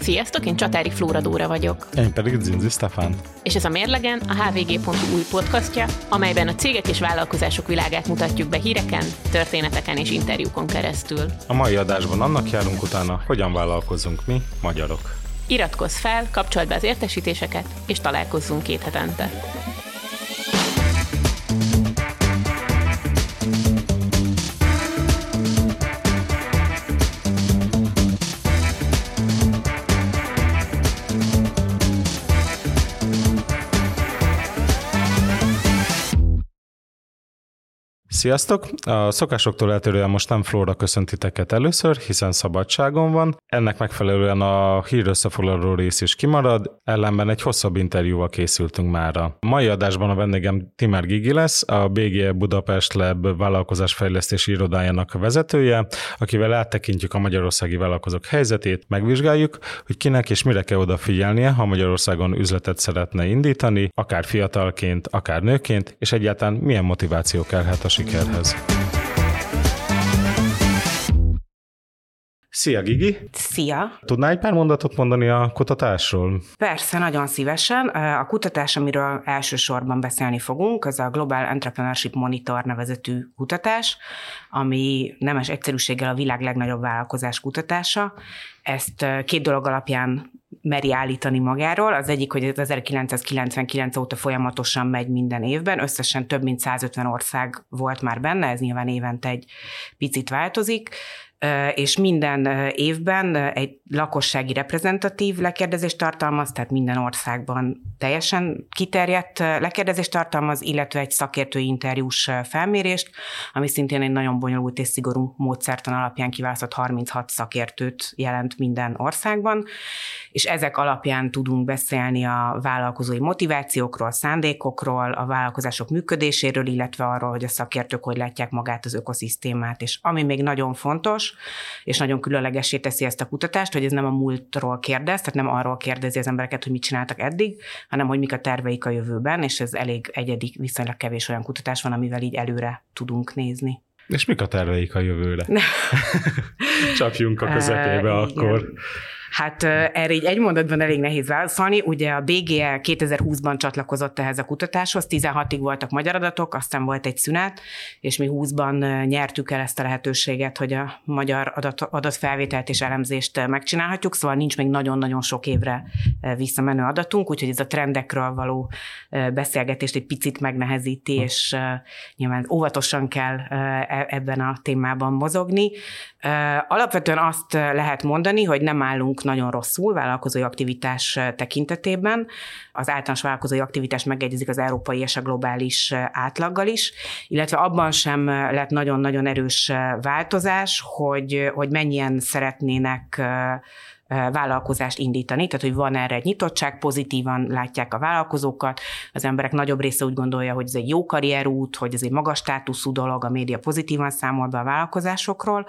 Sziasztok, én Csatári Flóra Dóra vagyok. Én pedig Zinzi Stefán. És ez a Mérlegen, a hvg.hu új podcastja, amelyben a cégek és vállalkozások világát mutatjuk be híreken, történeteken és interjúkon keresztül. A mai adásban annak járunk utána, hogyan vállalkozunk mi, magyarok. Iratkozz fel, kapcsold be az értesítéseket, és találkozzunk két hetente. Sziasztok! A szokásoktól eltérően most nem Flóra köszöntiteket először, hiszen szabadságon van. Ennek megfelelően a hír összefoglaló rész is kimarad, ellenben egy hosszabb interjúval készültünk már. A mai adásban a vendégem Timer Gigi lesz, a BG Budapest Lab vállalkozásfejlesztési irodájának vezetője, akivel áttekintjük a magyarországi vállalkozók helyzetét, megvizsgáljuk, hogy kinek és mire kell odafigyelnie, ha Magyarországon üzletet szeretne indítani, akár fiatalként, akár nőként, és egyáltalán milyen motiváció kellhet a sikerhez. Szia, Gigi! Szia! Tudnál egy pár mondatot mondani a kutatásról? Persze, nagyon szívesen. A kutatás, amiről elsősorban beszélni fogunk, az a Global Entrepreneurship Monitor nevezetű kutatás, ami nemes egyszerűséggel a világ legnagyobb vállalkozás kutatása. Ezt két dolog alapján meri állítani magáról. Az egyik, hogy ez 1999 óta folyamatosan megy minden évben, összesen több mint 150 ország volt már benne, ez nyilván évente egy picit változik és minden évben egy lakossági reprezentatív lekérdezést tartalmaz, tehát minden országban teljesen kiterjedt lekérdezést tartalmaz, illetve egy szakértői interjús felmérést, ami szintén egy nagyon bonyolult és szigorú módszertan alapján kiválasztott 36 szakértőt jelent minden országban, és ezek alapján tudunk beszélni a vállalkozói motivációkról, szándékokról, a vállalkozások működéséről, illetve arról, hogy a szakértők hogy látják magát az ökoszisztémát. És ami még nagyon fontos, és nagyon különlegesé teszi ezt a kutatást, hogy ez nem a múltról kérdez, tehát nem arról kérdezi az embereket, hogy mit csináltak eddig, hanem hogy mik a terveik a jövőben, és ez elég egyedi, viszonylag kevés olyan kutatás van, amivel így előre tudunk nézni. És mik a terveik a jövőre? Csapjunk a közepébe uh, akkor. Igen. Hát erre így egy mondatban elég nehéz válaszolni. Ugye a BGE 2020-ban csatlakozott ehhez a kutatáshoz, 16-ig voltak magyar adatok, aztán volt egy szünet, és mi 20-ban nyertük el ezt a lehetőséget, hogy a magyar adat, adatfelvételt és elemzést megcsinálhatjuk, szóval nincs még nagyon-nagyon sok évre visszamenő adatunk, úgyhogy ez a trendekről való beszélgetést egy picit megnehezíti, és nyilván óvatosan kell e, ebben a témában mozogni. Alapvetően azt lehet mondani, hogy nem állunk nagyon rosszul vállalkozói aktivitás tekintetében. Az általános vállalkozói aktivitás megegyezik az európai és a globális átlaggal is, illetve abban sem lett nagyon-nagyon erős változás, hogy, hogy mennyien szeretnének vállalkozást indítani, tehát hogy van erre egy nyitottság, pozitívan látják a vállalkozókat, az emberek nagyobb része úgy gondolja, hogy ez egy jó karrierút, hogy ez egy magas státuszú dolog, a média pozitívan számol be a vállalkozásokról.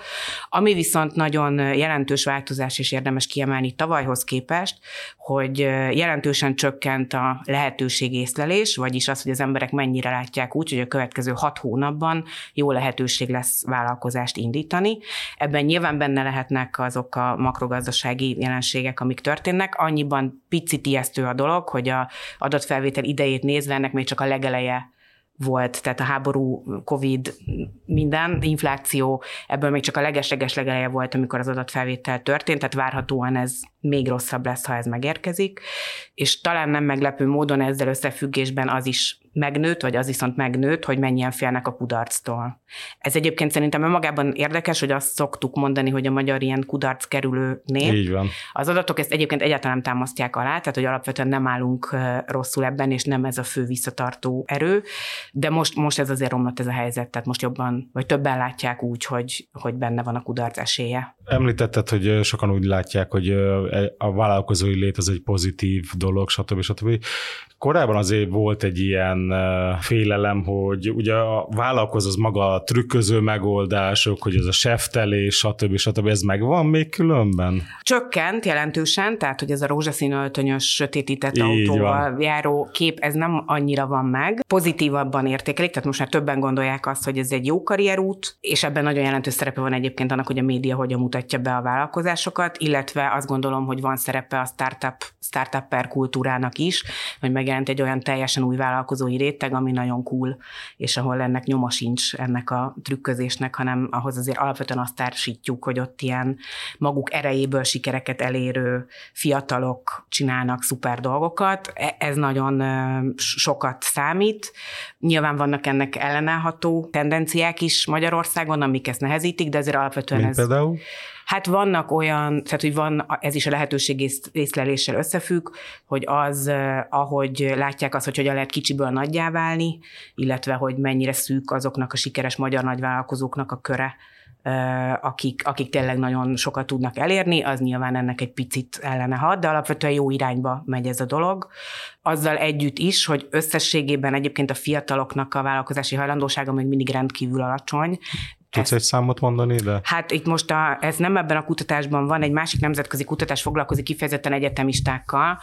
Ami viszont nagyon jelentős változás és érdemes kiemelni tavalyhoz képest, hogy jelentősen csökkent a lehetőség észlelés, vagyis az, hogy az emberek mennyire látják úgy, hogy a következő hat hónapban jó lehetőség lesz vállalkozást indítani. Ebben nyilván benne lehetnek azok a makrogazdasági jelenségek, amik történnek. Annyiban picit ijesztő a dolog, hogy a adatfelvétel idejét nézve ennek még csak a legeleje volt, tehát a háború, Covid, minden, infláció, ebből még csak a legesleges legeleje volt, amikor az adatfelvétel történt, tehát várhatóan ez még rosszabb lesz, ha ez megérkezik, és talán nem meglepő módon ezzel összefüggésben az is megnőtt, vagy az viszont megnőtt, hogy mennyien félnek a kudarctól. Ez egyébként szerintem önmagában érdekes, hogy azt szoktuk mondani, hogy a magyar ilyen kudarc kerülő nép. Így van. Az adatok ezt egyébként egyáltalán nem támasztják alá, tehát hogy alapvetően nem állunk rosszul ebben, és nem ez a fő visszatartó erő, de most, most ez azért romlott ez a helyzet, tehát most jobban, vagy többen látják úgy, hogy, hogy benne van a kudarc esélye. Említetted, hogy sokan úgy látják, hogy a vállalkozói lét az egy pozitív dolog, stb. stb. Korábban azért volt egy ilyen félelem, hogy ugye a vállalkozó az maga a trükköző megoldások, hogy ez a seftelés, stb. stb. Ez megvan még különben? Csökkent jelentősen, tehát hogy ez a rózsaszín öltönyös, sötétített Így autóval van. járó kép, ez nem annyira van meg. Pozitívabban értékelik, tehát most már többen gondolják azt, hogy ez egy jó karrierút, és ebben nagyon jelentős szerepe van egyébként annak, hogy a média hogyan mutatja be a vállalkozásokat, illetve azt gondolom, hogy van szerepe a startup, startupper kultúrának is, hogy megjelent egy olyan teljesen új vállalkozói réteg, ami nagyon cool, és ahol ennek nyoma sincs ennek a trükközésnek, hanem ahhoz azért alapvetően azt társítjuk, hogy ott ilyen maguk erejéből sikereket elérő fiatalok csinálnak szuper dolgokat. E, ez nagyon sokat számít. Nyilván vannak ennek ellenállható tendenciák is Magyarországon, amik ezt nehezítik, de azért alapvetően Mint ez... például? Hát vannak olyan, tehát hogy van, ez is a lehetőség észleléssel összefügg, hogy az, ahogy látják azt, hogy hogyan lehet kicsiből nagyjá válni, illetve hogy mennyire szűk azoknak a sikeres magyar nagyvállalkozóknak a köre, akik, akik tényleg nagyon sokat tudnak elérni, az nyilván ennek egy picit ellene hat, de alapvetően jó irányba megy ez a dolog. Azzal együtt is, hogy összességében egyébként a fiataloknak a vállalkozási hajlandósága még mindig rendkívül alacsony, Tudsz egy számot mondani, de? Hát itt most a, ez nem ebben a kutatásban van, egy másik nemzetközi kutatás foglalkozik kifejezetten egyetemistákkal,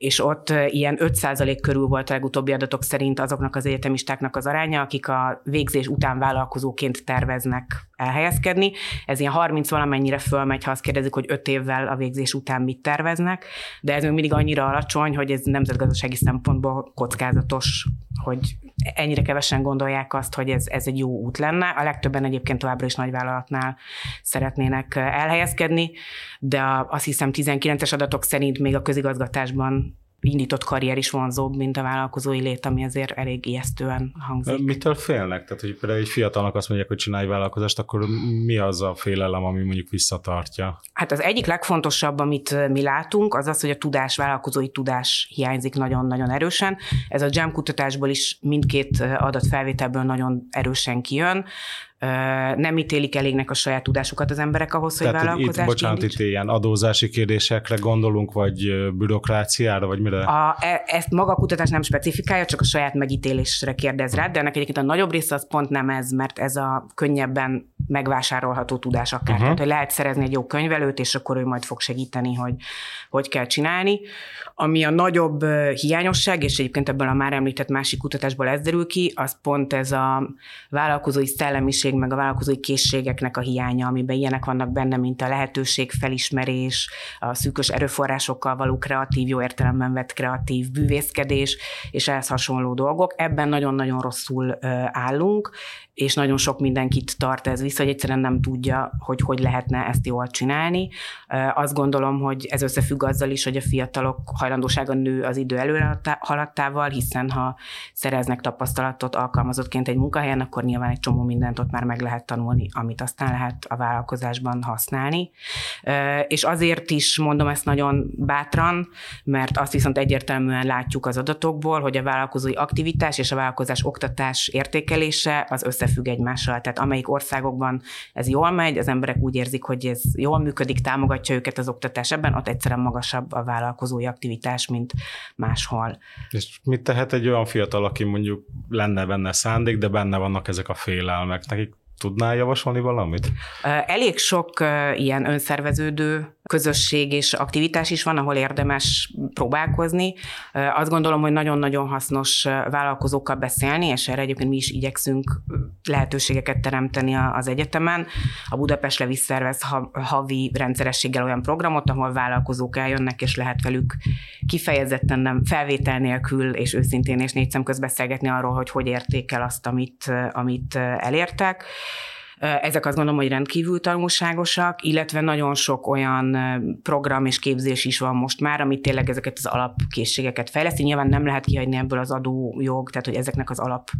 és ott ilyen 5% körül volt a legutóbbi adatok szerint azoknak az egyetemistáknak az aránya, akik a végzés után vállalkozóként terveznek elhelyezkedni. Ez ilyen 30 valamennyire fölmegy, ha azt kérdezik, hogy 5 évvel a végzés után mit terveznek, de ez még mindig annyira alacsony, hogy ez nemzetgazdasági szempontból kockázatos, hogy ennyire kevesen gondolják azt, hogy ez, ez egy jó út lenne. A legtöbben egyébként továbbra is nagyvállalatnál szeretnének elhelyezkedni, de azt hiszem 19-es adatok szerint még a közigazgatásban indított karrier is vonzóbb, mint a vállalkozói lét, ami azért elég ijesztően hangzik. Mitől félnek? Tehát, hogy például egy fiatalnak azt mondják, hogy csinálj vállalkozást, akkor mi az a félelem, ami mondjuk visszatartja? Hát az egyik legfontosabb, amit mi látunk, az az, hogy a tudás, vállalkozói tudás hiányzik nagyon-nagyon erősen. Ez a JAM kutatásból is mindkét adatfelvételből nagyon erősen kijön nem ítélik elégnek a saját tudásukat az emberek ahhoz, hogy Tehát vállalkozást itt, bocsánat, itt ilyen adózási kérdésekre gondolunk, vagy bürokráciára, vagy mire? A, e, ezt maga a kutatás nem specifikálja, csak a saját megítélésre kérdez rá, de ennek egyébként a nagyobb része az pont nem ez, mert ez a könnyebben megvásárolható tudás akár. Uh-huh. Tehát, hogy lehet szerezni egy jó könyvelőt, és akkor ő majd fog segíteni, hogy hogy kell csinálni. Ami a nagyobb hiányosság, és egyébként ebből a már említett másik kutatásból ez derül ki, az pont ez a vállalkozói szellemiség, meg a vállalkozói készségeknek a hiánya, amiben ilyenek vannak benne, mint a lehetőség, felismerés, a szűkös erőforrásokkal való kreatív, jó értelemben vett kreatív bűvészkedés, és ehhez hasonló dolgok. Ebben nagyon-nagyon rosszul állunk, és nagyon sok mindenkit tart ez vissza, hogy egyszerűen nem tudja, hogy hogy lehetne ezt jól csinálni. Azt gondolom, hogy ez összefügg azzal is, hogy a fiatalok hajlandósága nő az idő előre haladtával, hiszen ha szereznek tapasztalatot alkalmazottként egy munkahelyen, akkor nyilván egy csomó mindent ott már meg lehet tanulni, amit aztán lehet a vállalkozásban használni. És azért is mondom ezt nagyon bátran, mert azt viszont egyértelműen látjuk az adatokból, hogy a vállalkozói aktivitás és a vállalkozás oktatás értékelése az össze összefügg egymással. Tehát amelyik országokban ez jól megy, az emberek úgy érzik, hogy ez jól működik, támogatja őket az oktatás ebben, ott egyszerűen magasabb a vállalkozói aktivitás, mint máshol. És mit tehet egy olyan fiatal, aki mondjuk lenne benne szándék, de benne vannak ezek a félelmek? Nekik Tudnál javasolni valamit? Elég sok ilyen önszerveződő közösség és aktivitás is van, ahol érdemes próbálkozni. Azt gondolom, hogy nagyon-nagyon hasznos vállalkozókkal beszélni, és erre egyébként mi is igyekszünk lehetőségeket teremteni az egyetemen. A Budapest Levi szervez havi rendszerességgel olyan programot, ahol vállalkozók eljönnek, és lehet velük kifejezetten nem felvétel nélkül és őszintén és négy szem beszélgetni arról, hogy hogy értékel azt, amit, amit elértek. Ezek azt gondolom, hogy rendkívül tanulságosak, illetve nagyon sok olyan program és képzés is van most már, ami tényleg ezeket az alapkészségeket fejleszti. Nyilván nem lehet kihagyni ebből az adójog, tehát hogy ezeknek az alap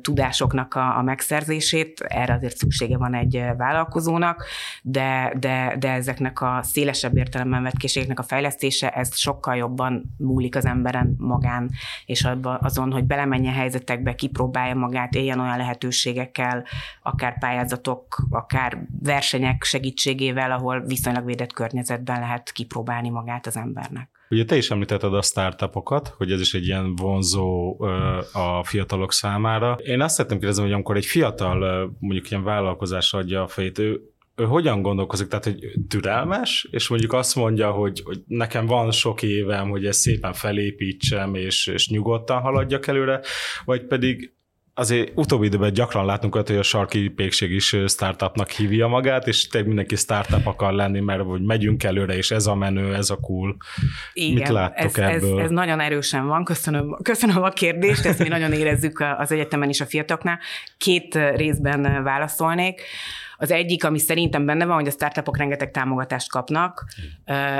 tudásoknak a, a megszerzését, erre azért szüksége van egy vállalkozónak, de, de, de ezeknek a szélesebb értelemben vett készségeknek a fejlesztése, ez sokkal jobban múlik az emberen magán, és azon, hogy belemenjen helyzetekbe, kipróbálja magát, éljen olyan lehetőségekkel, akár pályázatok, akár versenyek segítségével, ahol viszonylag védett környezetben lehet kipróbálni magát az embernek. Ugye te is említetted a startupokat, hogy ez is egy ilyen vonzó a fiatalok számára. Én azt szeretném kérdezni, hogy amikor egy fiatal mondjuk ilyen vállalkozás adja a fejét, ő, ő hogyan gondolkozik, tehát hogy türelmes, és mondjuk azt mondja, hogy, hogy nekem van sok évem, hogy ezt szépen felépítsem, és, és nyugodtan haladjak előre, vagy pedig azért utóbbi időben gyakran látunk olyat, hogy a sarki pékség is startupnak hívja magát, és tényleg mindenki startup akar lenni, mert hogy megyünk előre, és ez a menő, ez a cool. Igen, Mit láttok ez, ebből? Ez, ez nagyon erősen van. Köszönöm, köszönöm a kérdést, ezt mi nagyon érezzük az egyetemen is a fiataloknál. Két részben válaszolnék. Az egyik, ami szerintem benne van, hogy a startupok rengeteg támogatást kapnak,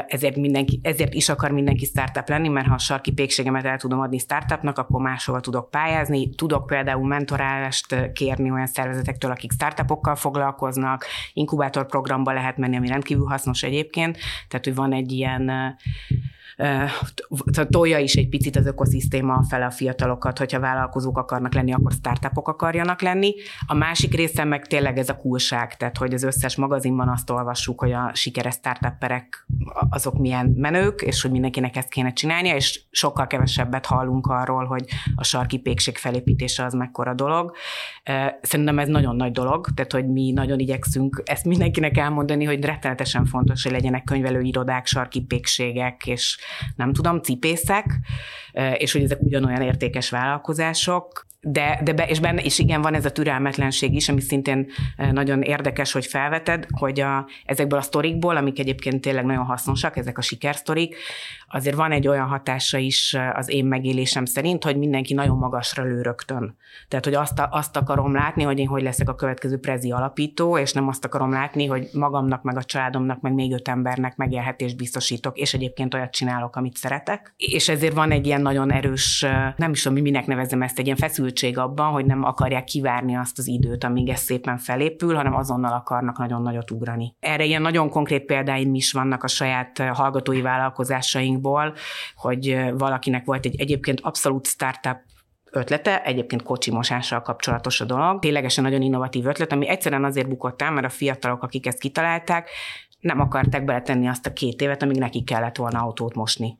ezért, mindenki, ezért is akar mindenki startup lenni, mert ha a sarki pékségemet el tudom adni startupnak, akkor máshova tudok pályázni. Tudok például mentorálást kérni olyan szervezetektől, akik startupokkal foglalkoznak, inkubátorprogramba lehet menni, ami rendkívül hasznos egyébként, tehát hogy van egy ilyen tolja is egy picit az ökoszisztéma fele a fiatalokat, hogyha vállalkozók akarnak lenni, akkor startupok akarjanak lenni. A másik része meg tényleg ez a kulság, tehát hogy az összes magazinban azt olvassuk, hogy a sikeres startupperek azok milyen menők, és hogy mindenkinek ezt kéne csinálnia, és sokkal kevesebbet hallunk arról, hogy a sarki pékség felépítése az mekkora dolog. Szerintem ez nagyon nagy dolog, tehát hogy mi nagyon igyekszünk ezt mindenkinek elmondani, hogy rettenetesen fontos, hogy legyenek könyvelőirodák, sarki pékségek, és nem tudom, cipészek, és hogy ezek ugyanolyan értékes vállalkozások, de, de be, és benne is igen van ez a türelmetlenség is, ami szintén nagyon érdekes, hogy felveted, hogy a, ezekből a sztorikból, amik egyébként tényleg nagyon hasznosak, ezek a sikersztorik, azért van egy olyan hatása is az én megélésem szerint, hogy mindenki nagyon magasra lő rögtön. Tehát, hogy azt, azt akarom látni, hogy én hogy leszek a következő prezi alapító, és nem azt akarom látni, hogy magamnak, meg a családomnak, meg még öt embernek megélhetést biztosítok, és egyébként olyat csinálok, amit szeretek. És ezért van egy ilyen nagyon erős, nem is tudom, minek nevezem ezt, egy ilyen feszültség abban, hogy nem akarják kivárni azt az időt, amíg ez szépen felépül, hanem azonnal akarnak nagyon nagyot ugrani. Erre ilyen nagyon konkrét példáim is vannak a saját hallgatói vállalkozásainkból, hogy valakinek volt egy egyébként abszolút startup ötlete, egyébként kocsimosással kapcsolatos a dolog. Ténylegesen nagyon innovatív ötlet, ami egyszerűen azért bukott el, mert a fiatalok, akik ezt kitalálták, nem akarták beletenni azt a két évet, amíg nekik kellett volna autót mosni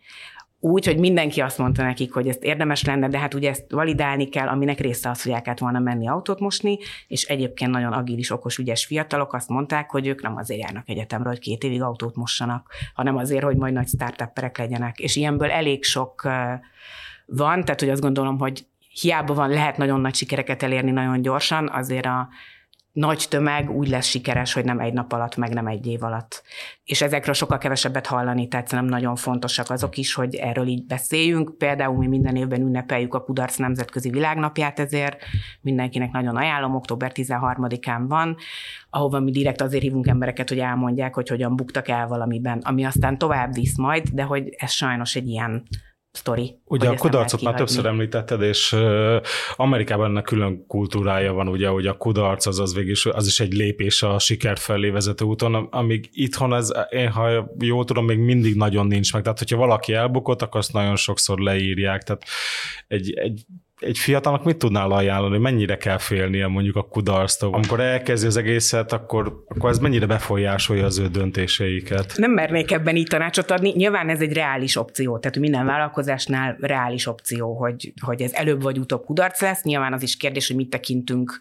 úgy, hogy mindenki azt mondta nekik, hogy ezt érdemes lenne, de hát ugye ezt validálni kell, aminek része az, hogy el kellett volna menni autót mosni, és egyébként nagyon agilis, okos, ügyes fiatalok azt mondták, hogy ők nem azért járnak egyetemre, hogy két évig autót mossanak, hanem azért, hogy majd nagy startupperek legyenek. És ilyenből elég sok van, tehát hogy azt gondolom, hogy hiába van, lehet nagyon nagy sikereket elérni nagyon gyorsan, azért a nagy tömeg úgy lesz sikeres, hogy nem egy nap alatt, meg nem egy év alatt. És ezekről sokkal kevesebbet hallani, tehát nem nagyon fontosak azok is, hogy erről így beszéljünk. Például mi minden évben ünnepeljük a Kudarc Nemzetközi Világnapját, ezért mindenkinek nagyon ajánlom, október 13-án van, ahova mi direkt azért hívunk embereket, hogy elmondják, hogy hogyan buktak el valamiben, ami aztán tovább visz majd, de hogy ez sajnos egy ilyen sztori. Ugye a kudarcot már többször említetted, és Amerikában ennek külön kultúrája van, ugye, hogy a kudarc az, az végig az is egy lépés a siker felé vezető úton, amíg itthon ez, én ha jól tudom, még mindig nagyon nincs meg. Tehát, hogyha valaki elbukott, akkor azt nagyon sokszor leírják. Tehát egy, egy egy fiatalnak mit tudnál ajánlani, mennyire kell félnie mondjuk a kudarctól? Amikor elkezdi az egészet, akkor, akkor ez mennyire befolyásolja az ő döntéseiket? Nem mernék ebben így tanácsot adni. Nyilván ez egy reális opció, tehát minden vállalkozásnál reális opció, hogy, hogy ez előbb vagy utóbb kudarc lesz. Nyilván az is kérdés, hogy mit tekintünk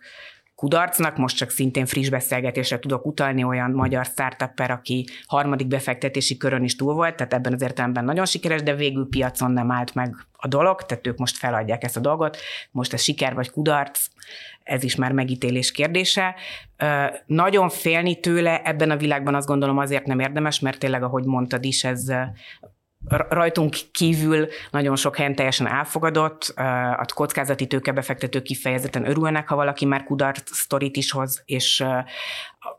kudarcnak. Most csak szintén friss beszélgetésre tudok utalni olyan magyar startupper, aki harmadik befektetési körön is túl volt, tehát ebben az értelemben nagyon sikeres, de végül piacon nem állt meg a dolog, tehát ők most feladják ezt a dolgot. Most ez siker vagy kudarc, ez is már megítélés kérdése. Nagyon félni tőle ebben a világban azt gondolom azért nem érdemes, mert tényleg, ahogy mondtad is, ez rajtunk kívül nagyon sok helyen teljesen elfogadott, a kockázati tőkebefektetők kifejezetten örülnek, ha valaki már kudarc sztorit is hoz, és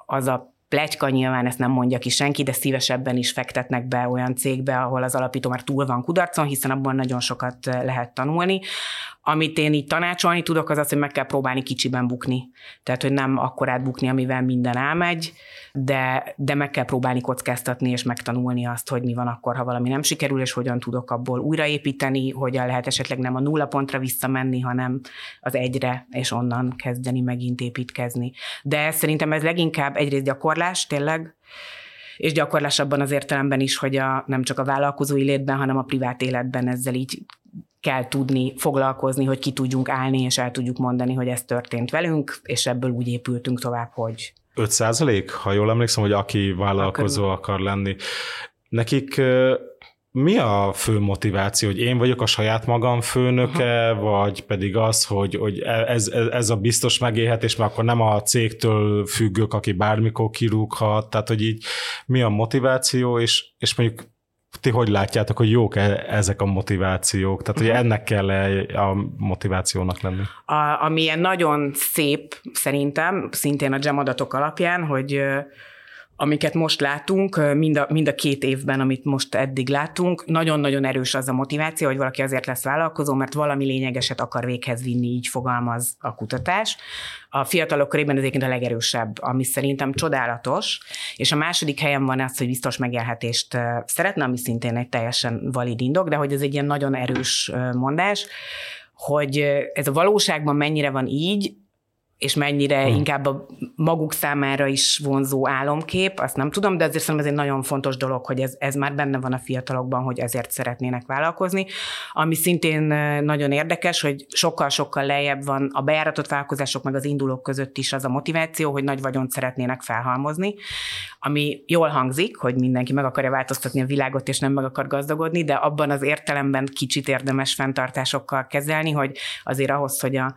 az a plegyka nyilván ezt nem mondja ki senki, de szívesebben is fektetnek be olyan cégbe, ahol az alapító már túl van kudarcon, hiszen abban nagyon sokat lehet tanulni. Amit én így tanácsolni tudok, az az, hogy meg kell próbálni kicsiben bukni. Tehát, hogy nem akkorát bukni, amivel minden elmegy, de, de meg kell próbálni kockáztatni és megtanulni azt, hogy mi van akkor, ha valami nem sikerül, és hogyan tudok abból újraépíteni, hogyan lehet esetleg nem a nulla pontra visszamenni, hanem az egyre, és onnan kezdeni megint építkezni. De szerintem ez leginkább egyrészt gyakorlás, tényleg, és gyakorlás abban az értelemben is, hogy a, nem csak a vállalkozói létben, hanem a privát életben ezzel így kell tudni foglalkozni, hogy ki tudjunk állni, és el tudjuk mondani, hogy ez történt velünk, és ebből úgy épültünk tovább, hogy 5 százalék, ha jól emlékszem, hogy aki vállalkozó akar lenni. Nekik mi a fő motiváció, hogy én vagyok a saját magam főnöke, uh-huh. vagy pedig az, hogy, hogy ez, ez, ez a biztos megélhetés, mert akkor nem a cégtől függök, aki bármikor kirúghat, tehát hogy így mi a motiváció, és, és mondjuk ti hogy látjátok, hogy jók -e ezek a motivációk? Tehát, hogy ennek kell a motivációnak lenni? A, ami ilyen nagyon szép szerintem, szintén a GEM adatok alapján, hogy amiket most látunk, mind a, mind a két évben, amit most eddig látunk, nagyon-nagyon erős az a motiváció, hogy valaki azért lesz vállalkozó, mert valami lényegeset akar véghez vinni, így fogalmaz a kutatás. A fiatalok körében ez egyébként a legerősebb, ami szerintem csodálatos, és a második helyen van az, hogy biztos megélhetést szeretne, ami szintén egy teljesen valid indok, de hogy ez egy ilyen nagyon erős mondás, hogy ez a valóságban mennyire van így, és mennyire hmm. inkább a maguk számára is vonzó álomkép, azt nem tudom, de azért szerintem ez egy nagyon fontos dolog, hogy ez, ez már benne van a fiatalokban, hogy ezért szeretnének vállalkozni. Ami szintén nagyon érdekes, hogy sokkal-sokkal lejjebb van a bejáratott vállalkozások meg az indulók között is az a motiváció, hogy nagy vagyont szeretnének felhalmozni, ami jól hangzik, hogy mindenki meg akarja változtatni a világot, és nem meg akar gazdagodni, de abban az értelemben kicsit érdemes fenntartásokkal kezelni, hogy azért ahhoz, hogy a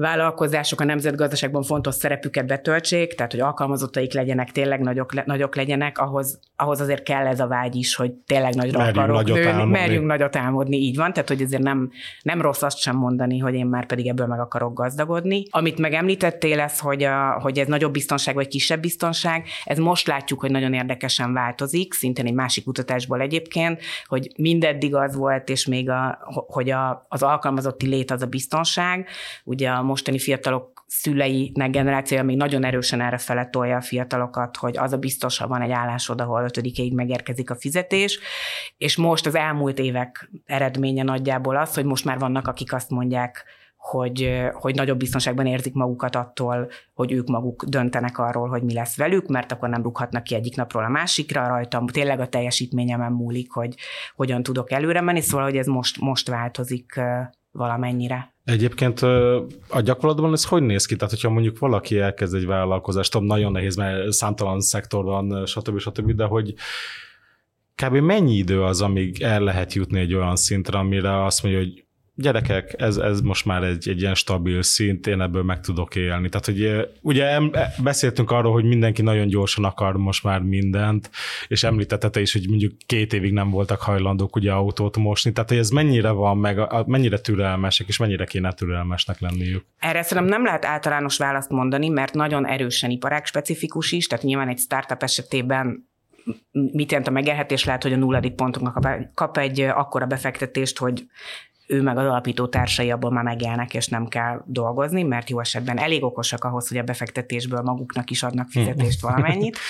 vállalkozások a nemzetgazdaságban fontos szerepüket betöltsék, tehát hogy alkalmazottaik legyenek, tényleg nagyok, le, nagyok legyenek, ahhoz, ahhoz azért kell ez a vágy is, hogy tényleg nagyra merjünk akarok nagyot nőni, álmodni. merjünk nagyot álmodni, így van, tehát hogy azért nem, nem rossz azt sem mondani, hogy én már pedig ebből meg akarok gazdagodni. Amit megemlítettél lesz, hogy, a, hogy ez nagyobb biztonság vagy kisebb biztonság, ez most látjuk, hogy nagyon érdekesen változik, szintén egy másik kutatásból egyébként, hogy mindeddig az volt, és még a, hogy a, az alkalmazotti lét az a biztonság, ugye a mostani fiatalok szüleinek generációja még nagyon erősen erre fele tolja a fiatalokat, hogy az a biztos, ha van egy állásod, ahol ötödikéig megérkezik a fizetés, és most az elmúlt évek eredménye nagyjából az, hogy most már vannak, akik azt mondják, hogy, hogy nagyobb biztonságban érzik magukat attól, hogy ők maguk döntenek arról, hogy mi lesz velük, mert akkor nem rúghatnak ki egyik napról a másikra, rajtam tényleg a teljesítményemen múlik, hogy hogyan tudok előre menni, szóval, hogy ez most, most változik valamennyire. Egyébként a gyakorlatban ez hogy néz ki? Tehát, hogyha mondjuk valaki elkezd egy vállalkozást, tudom, nagyon nehéz, mert számtalan szektor van, stb. stb., de hogy kb. mennyi idő az, amíg el lehet jutni egy olyan szintre, amire azt mondja, hogy gyerekek, ez, ez most már egy, egy ilyen stabil szint, én ebből meg tudok élni. Tehát, hogy ugye e, beszéltünk arról, hogy mindenki nagyon gyorsan akar most már mindent, és említette is, hogy mondjuk két évig nem voltak hajlandók ugye autót mosni, tehát hogy ez mennyire van meg, mennyire türelmesek, és mennyire kéne türelmesnek lenniük. Erre szerintem nem lehet általános választ mondani, mert nagyon erősen iparág specifikus is, tehát nyilván egy startup esetében mit jelent a megélhetés? Lehet, hogy a nulladik pontunknak kap egy akkora befektetést, hogy ő meg az alapító társai abból már megélnek, és nem kell dolgozni, mert jó esetben elég okosak ahhoz, hogy a befektetésből maguknak is adnak fizetést valamennyit.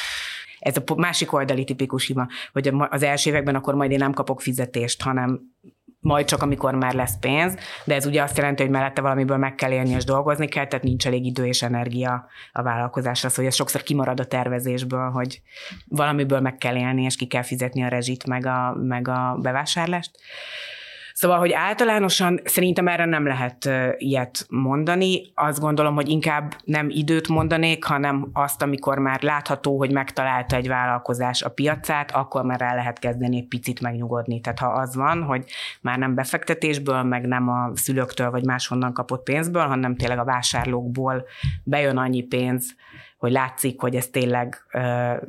Ez a másik oldali tipikus hima, hogy az első években akkor majd én nem kapok fizetést, hanem majd csak amikor már lesz pénz, de ez ugye azt jelenti, hogy mellette valamiből meg kell élni és dolgozni kell, tehát nincs elég idő és energia a vállalkozásra, szóval ez sokszor kimarad a tervezésből, hogy valamiből meg kell élni, és ki kell fizetni a rezsit, meg a, meg a bevásárlást. Szóval, hogy általánosan szerintem erre nem lehet ilyet mondani. Azt gondolom, hogy inkább nem időt mondanék, hanem azt, amikor már látható, hogy megtalálta egy vállalkozás a piacát, akkor már el lehet kezdeni egy picit megnyugodni. Tehát ha az van, hogy már nem befektetésből, meg nem a szülőktől vagy máshonnan kapott pénzből, hanem tényleg a vásárlókból bejön annyi pénz, hogy látszik, hogy ez tényleg,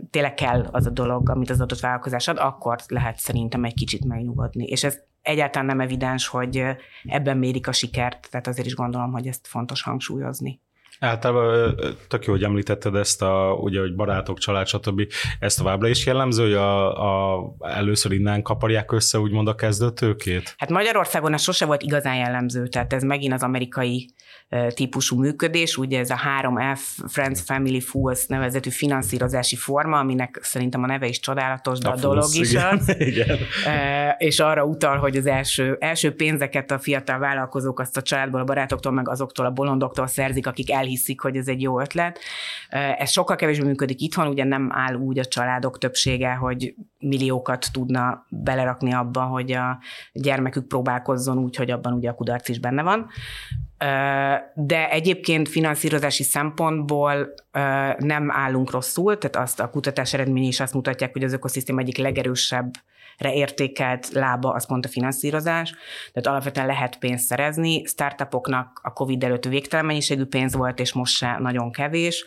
tényleg kell az a dolog, amit az adott vállalkozás ad, akkor lehet szerintem egy kicsit megnyugodni. És ez egyáltalán nem evidens, hogy ebben mérik a sikert, tehát azért is gondolom, hogy ezt fontos hangsúlyozni. Általában tök jó, hogy említetted ezt a, ugye, hogy barátok, család, stb. Ezt továbbra is jellemző, hogy a, a, először innen kaparják össze úgymond a kezdőtőkét? Hát Magyarországon ez sose volt igazán jellemző, tehát ez megint az amerikai típusú működés, ugye ez a 3F, Friends, Family, Fools nevezetű finanszírozási forma, aminek szerintem a neve is csodálatos, de a, a dolog Fools, is igen, az. Igen. És arra utal, hogy az első, első pénzeket a fiatal vállalkozók azt a családból, a barátoktól, meg azoktól a bolondoktól szerzik, akik elhiszik, hogy ez egy jó ötlet. Ez sokkal kevésbé működik itthon, ugye nem áll úgy a családok többsége, hogy milliókat tudna belerakni abba, hogy a gyermekük próbálkozzon úgy, hogy abban ugye a kudarc is benne van. De egyébként finanszírozási szempontból nem állunk rosszul, tehát azt a kutatás eredményei is azt mutatják, hogy az ökoszisztém egyik legerősebb értékelt lába az pont a finanszírozás, tehát alapvetően lehet pénzt szerezni, startupoknak a COVID előtt végtelen mennyiségű pénz volt, és most se nagyon kevés,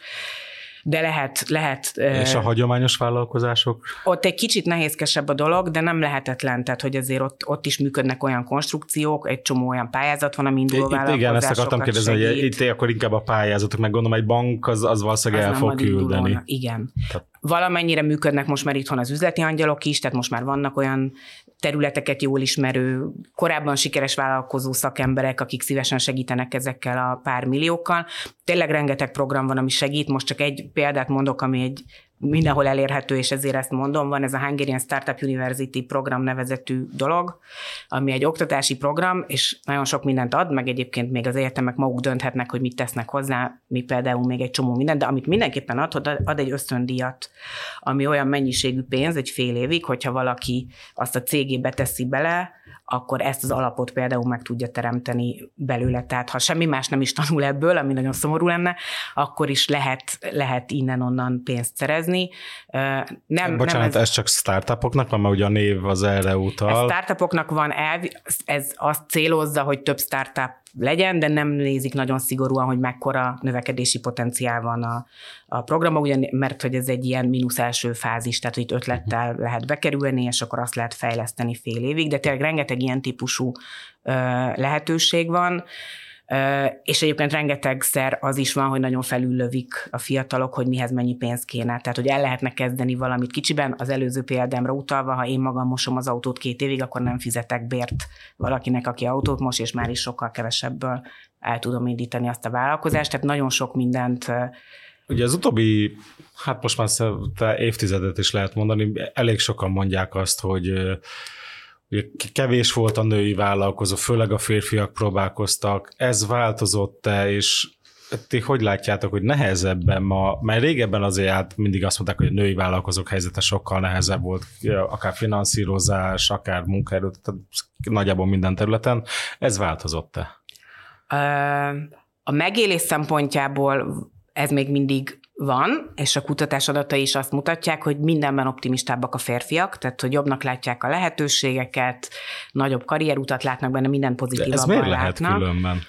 de lehet... lehet És a hagyományos vállalkozások? Ott egy kicsit nehézkesebb a dolog, de nem lehetetlen, tehát hogy azért ott, ott is működnek olyan konstrukciók, egy csomó olyan pályázat van, ami induló itt, Igen, ezt akartam kérdezni, segít. hogy itt akkor inkább a pályázatok, meg gondolom egy bank az, az valószínűleg az el fog küldeni. Igen. Tehát Valamennyire működnek most már itthon az üzleti angyalok is, tehát most már vannak olyan területeket jól ismerő, korábban sikeres vállalkozó szakemberek, akik szívesen segítenek ezekkel a pár milliókkal. Tényleg rengeteg program van, ami segít. Most csak egy példát mondok, ami egy mindenhol elérhető, és ezért ezt mondom, van ez a Hungarian Startup University program nevezetű dolog, ami egy oktatási program, és nagyon sok mindent ad, meg egyébként még az egyetemek maguk dönthetnek, hogy mit tesznek hozzá, mi például még egy csomó mindent, de amit mindenképpen ad, ad egy ösztöndíjat, ami olyan mennyiségű pénz egy fél évig, hogyha valaki azt a cégébe teszi bele, akkor ezt az alapot például meg tudja teremteni belőle. Tehát ha semmi más nem is tanul ebből, ami nagyon szomorú lenne, akkor is lehet, lehet innen-onnan pénzt szerezni. Nem, Bocsánat, nem ez, ez csak startupoknak van, mert ugye a név az erre utal. Ez startupoknak van elv, ez azt célozza, hogy több startup legyen, de nem nézik nagyon szigorúan, hogy mekkora növekedési potenciál van a, a programban, ugyan, mert hogy ez egy ilyen mínusz első fázis, tehát itt ötlettel mhm. lehet bekerülni, és akkor azt lehet fejleszteni fél évig, de tényleg rengeteg ilyen típusú ö, lehetőség van. És egyébként rengetegszer az is van, hogy nagyon felüllövik a fiatalok, hogy mihez mennyi pénz kéne. Tehát, hogy el lehetne kezdeni valamit kicsiben. Az előző példámra utalva, ha én magam mosom az autót két évig, akkor nem fizetek bért valakinek, aki autót mos, és már is sokkal kevesebből el tudom indítani azt a vállalkozást. Tehát nagyon sok mindent Ugye az utóbbi, hát most már évtizedet is lehet mondani, elég sokan mondják azt, hogy kevés volt a női vállalkozó, főleg a férfiak próbálkoztak. Ez változott-e, és ti hogy látjátok, hogy nehezebben ma, mert régebben azért hát mindig azt mondták, hogy a női vállalkozók helyzete sokkal nehezebb volt, akár finanszírozás, akár munkaerő, tehát nagyjából minden területen. Ez változott-e? A megélés szempontjából ez még mindig van, és a kutatás adatai is azt mutatják, hogy mindenben optimistábbak a férfiak, tehát hogy jobbnak látják a lehetőségeket, nagyobb karrierutat látnak benne, minden pozitívabban Ez miért lehet látnak. különben?